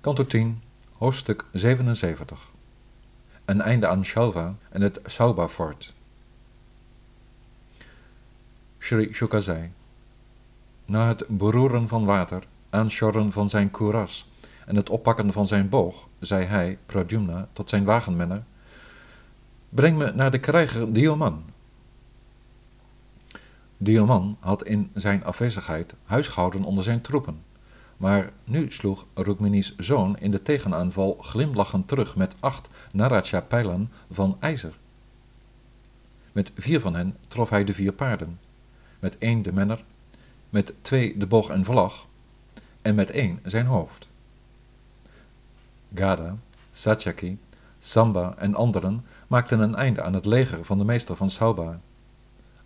Kanto 10, hoofdstuk 77. Een einde aan Shalva en het Sauba-fort. Sri Shuka zei, na het beroeren van water, aansjorren van zijn kuras en het oppakken van zijn boog, zei hij, Pradyumna, tot zijn wagenmenner, breng me naar de krijger Dioman. Dioman had in zijn afwezigheid huisgehouden onder zijn troepen maar nu sloeg Rukmini's zoon in de tegenaanval glimlachend terug met acht Naracha-pijlen van ijzer. Met vier van hen trof hij de vier paarden, met één de menner, met twee de boog en vlag, en met één zijn hoofd. Gada, Satyaki, Samba en anderen maakten een einde aan het leger van de meester van Sauba.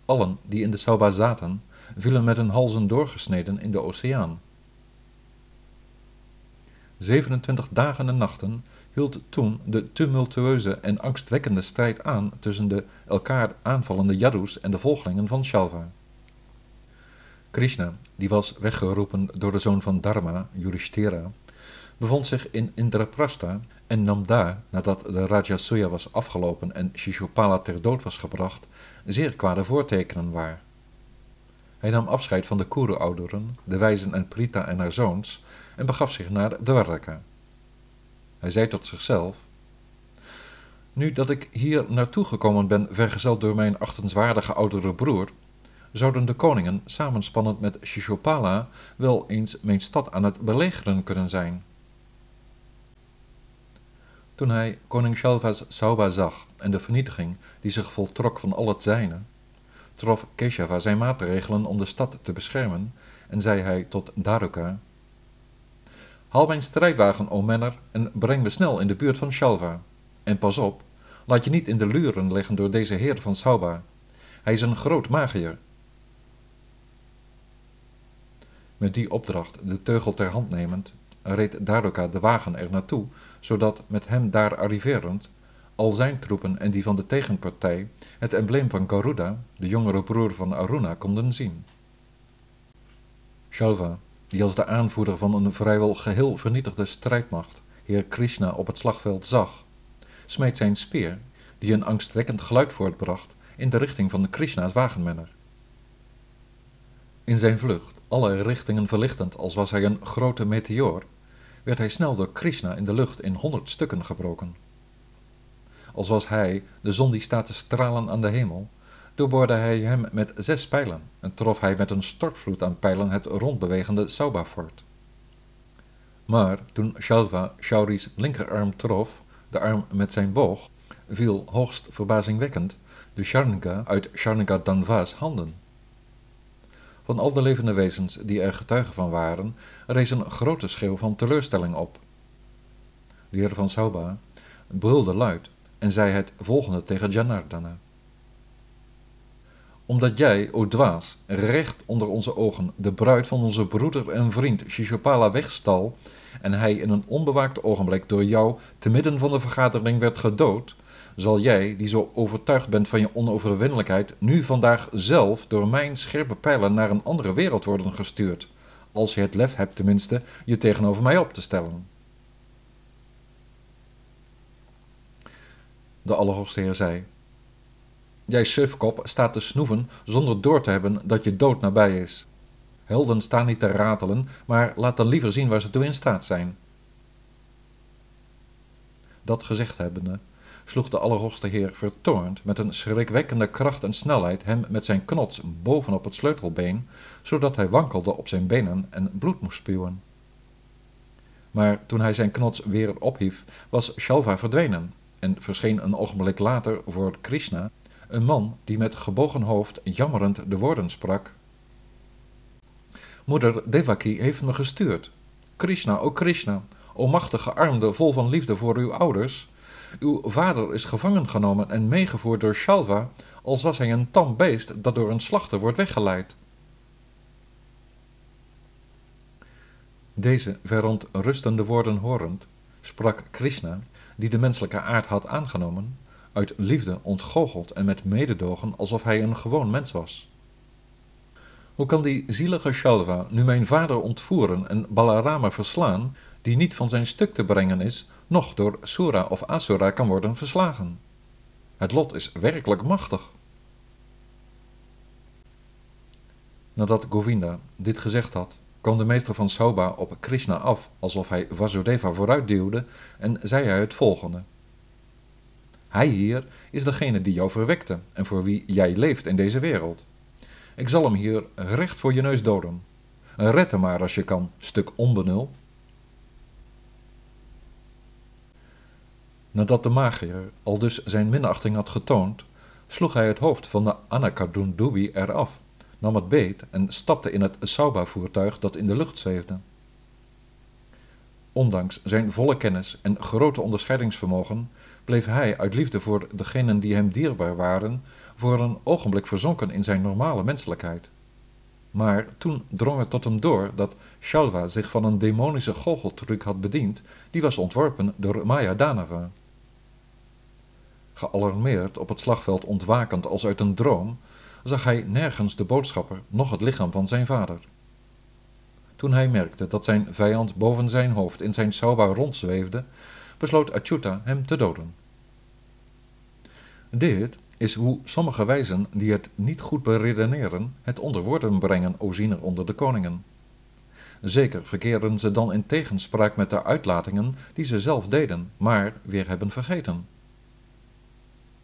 Allen die in de Sauba zaten, vielen met hun halzen doorgesneden in de oceaan 27 dagen en nachten hield toen de tumultueuze en angstwekkende strijd aan tussen de elkaar aanvallende Yadus en de volgelingen van Shalva. Krishna, die was weggeroepen door de zoon van Dharma, Yudhishthira, bevond zich in Indraprastha en nam daar, nadat de Rajasuya was afgelopen en Shishupala ter dood was gebracht, zeer kwade voortekenen waar. Hij nam afscheid van de Kuru-ouderen, de wijzen en Prita en haar zoons, en begaf zich naar Dwaraka. Hij zei tot zichzelf, nu dat ik hier naartoe gekomen ben, vergezeld door mijn achtenswaardige oudere broer, zouden de koningen, samenspannend met Shishopala, wel eens mijn stad aan het belegeren kunnen zijn. Toen hij koning Shalva's Sauba zag en de vernietiging die zich voltrok van al het zijne, trof Keshava zijn maatregelen om de stad te beschermen en zei hij tot Daruka, Haal mijn strijdwagen, o menner, en breng me snel in de buurt van Shalva. En pas op, laat je niet in de luren leggen door deze heer van Sauba. Hij is een groot magier. Met die opdracht, de teugel ter hand nemend, reed Daruka de wagen er naartoe, zodat met hem daar arriverend al zijn troepen en die van de tegenpartij het embleem van Garuda, de jongere broer van Aruna, konden zien. Shalva, die als de aanvoerder van een vrijwel geheel vernietigde strijdmacht heer Krishna op het slagveld zag, smeet zijn speer, die een angstwekkend geluid voortbracht, in de richting van Krishna's wagenmenner. In zijn vlucht, alle richtingen verlichtend als was hij een grote meteoor, werd hij snel door Krishna in de lucht in honderd stukken gebroken. Als was hij, de zon die staat te stralen aan de hemel, doorboorde hij hem met zes pijlen en trof hij met een stortvloed aan pijlen het rondbewegende Sauba-fort. Maar toen Shalva Shauri's linkerarm trof, de arm met zijn boog, viel hoogst verbazingwekkend de Sharnika uit Sharnika Danva's handen. Van al de levende wezens die er getuigen van waren, rees een grote schreeuw van teleurstelling op. De heer van Sauba brulde luid en zei het volgende tegen Janardana omdat jij, o dwaas, recht onder onze ogen de bruid van onze broeder en vriend Shishopala wegstal en hij in een onbewaakt ogenblik door jou te midden van de vergadering werd gedood, zal jij, die zo overtuigd bent van je onoverwinnelijkheid, nu vandaag zelf door mijn scherpe pijlen naar een andere wereld worden gestuurd, als je het lef hebt tenminste je tegenover mij op te stellen. De Allerhoogste Heer zei, Jij sufkop staat te snoeven zonder door te hebben dat je dood nabij is. Helden staan niet te ratelen, maar laat dan liever zien waar ze toe in staat zijn. Dat gezegd hebbende, sloeg de Allerhoogste Heer vertoornd met een schrikwekkende kracht en snelheid hem met zijn knots bovenop het sleutelbeen, zodat hij wankelde op zijn benen en bloed moest spuwen. Maar toen hij zijn knots weer ophief, was Shalva verdwenen en verscheen een ogenblik later voor Krishna een man die met gebogen hoofd jammerend de woorden sprak. Moeder Devaki heeft me gestuurd. Krishna, o Krishna, o machtige armde vol van liefde voor uw ouders. Uw vader is gevangen genomen en meegevoerd door Shalva, als was hij een tam beest dat door een slachter wordt weggeleid. Deze verontrustende woorden horend, sprak Krishna, die de menselijke aard had aangenomen, uit liefde ontgoocheld en met mededogen alsof hij een gewoon mens was. Hoe kan die zielige Shalva nu mijn vader ontvoeren en Balarama verslaan, die niet van zijn stuk te brengen is, noch door Sura of Asura kan worden verslagen. Het lot is werkelijk machtig. Nadat Govinda dit gezegd had, kwam de meester van Soba op Krishna af, alsof hij Vasudeva vooruitduwde, en zei hij het volgende. Hij hier is degene die jou verwekte en voor wie jij leeft in deze wereld. Ik zal hem hier recht voor je neus doden. Red hem maar als je kan, stuk onbenul. Nadat de magier al dus zijn minachting had getoond, sloeg hij het hoofd van de Anakadundubi eraf, nam het beet en stapte in het Sauba-voertuig dat in de lucht zweefde. Ondanks zijn volle kennis en grote onderscheidingsvermogen bleef hij uit liefde voor degenen die hem dierbaar waren voor een ogenblik verzonken in zijn normale menselijkheid. Maar toen drong het tot hem door dat Shalva zich van een demonische goocheltruc had bediend, die was ontworpen door Maya Danava. Gealarmeerd op het slagveld ontwakend als uit een droom, zag hij nergens de boodschapper, noch het lichaam van zijn vader. Toen hij merkte dat zijn vijand boven zijn hoofd in zijn sauba rondzweefde, besloot Achyuta hem te doden. Dit is hoe sommige wijzen die het niet goed beredeneren, het onder woorden brengen, o onder de koningen. Zeker verkeren ze dan in tegenspraak met de uitlatingen die ze zelf deden, maar weer hebben vergeten.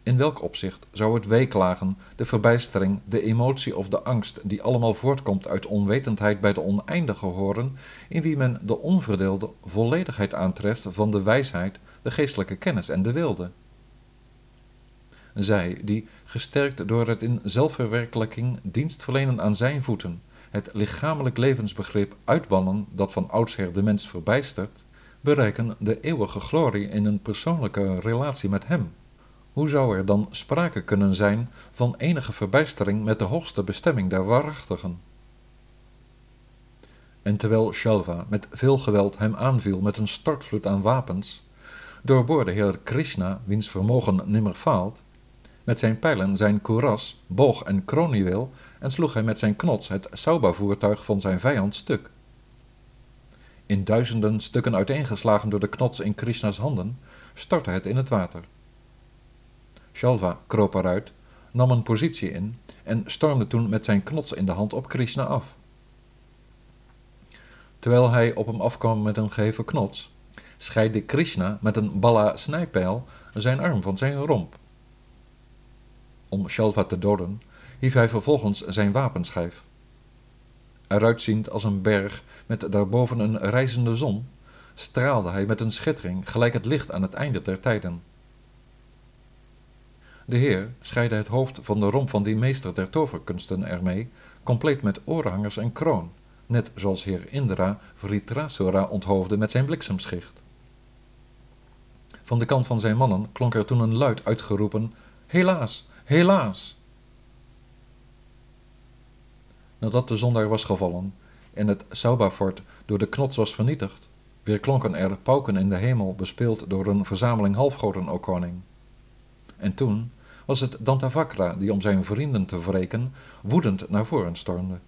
In welk opzicht zou het weeklagen, de verbijstering, de emotie of de angst, die allemaal voortkomt uit onwetendheid bij de oneindige horen, in wie men de onverdeelde volledigheid aantreft van de wijsheid, de geestelijke kennis en de wilde? Zij, die, gesterkt door het in zelfverwerkelijking dienst verlenen aan zijn voeten, het lichamelijk levensbegrip uitbannen dat van oudsher de mens verbijstert, bereiken de eeuwige glorie in een persoonlijke relatie met hem. Hoe zou er dan sprake kunnen zijn van enige verbijstering met de hoogste bestemming der waarachtigen? En terwijl Shalva met veel geweld hem aanviel met een stortvloed aan wapens, doorboorde Heer Krishna, wiens vermogen nimmer faalt, met zijn pijlen zijn kuras, boog en kroonjuweel en sloeg hij met zijn knots het Sauba-voertuig van zijn vijand stuk. In duizenden stukken uiteengeslagen door de knots in Krishna's handen, stortte het in het water. Shalva kroop eruit, nam een positie in en stormde toen met zijn knots in de hand op Krishna af. Terwijl hij op hem afkwam met een geheven knots, scheidde Krishna met een balla snijpijl zijn arm van zijn romp. Om Shalva te doden, hief hij vervolgens zijn wapenschijf. Eruitziend als een berg met daarboven een reizende zon, straalde hij met een schittering gelijk het licht aan het einde der tijden. De heer scheidde het hoofd van de romp van die meester der toverkunsten ermee, compleet met oorhangers en kroon, net zoals heer Indra Vritrasura onthoofde met zijn bliksemschicht. Van de kant van zijn mannen klonk er toen een luid uitgeroepen, helaas, helaas! Nadat de zon daar was gevallen en het Sauba-fort door de knots was vernietigd, weer klonken er pauken in de hemel bespeeld door een verzameling halfgoden, o koning. En toen was het Dantavakra die om zijn vrienden te wreken woedend naar voren stormde.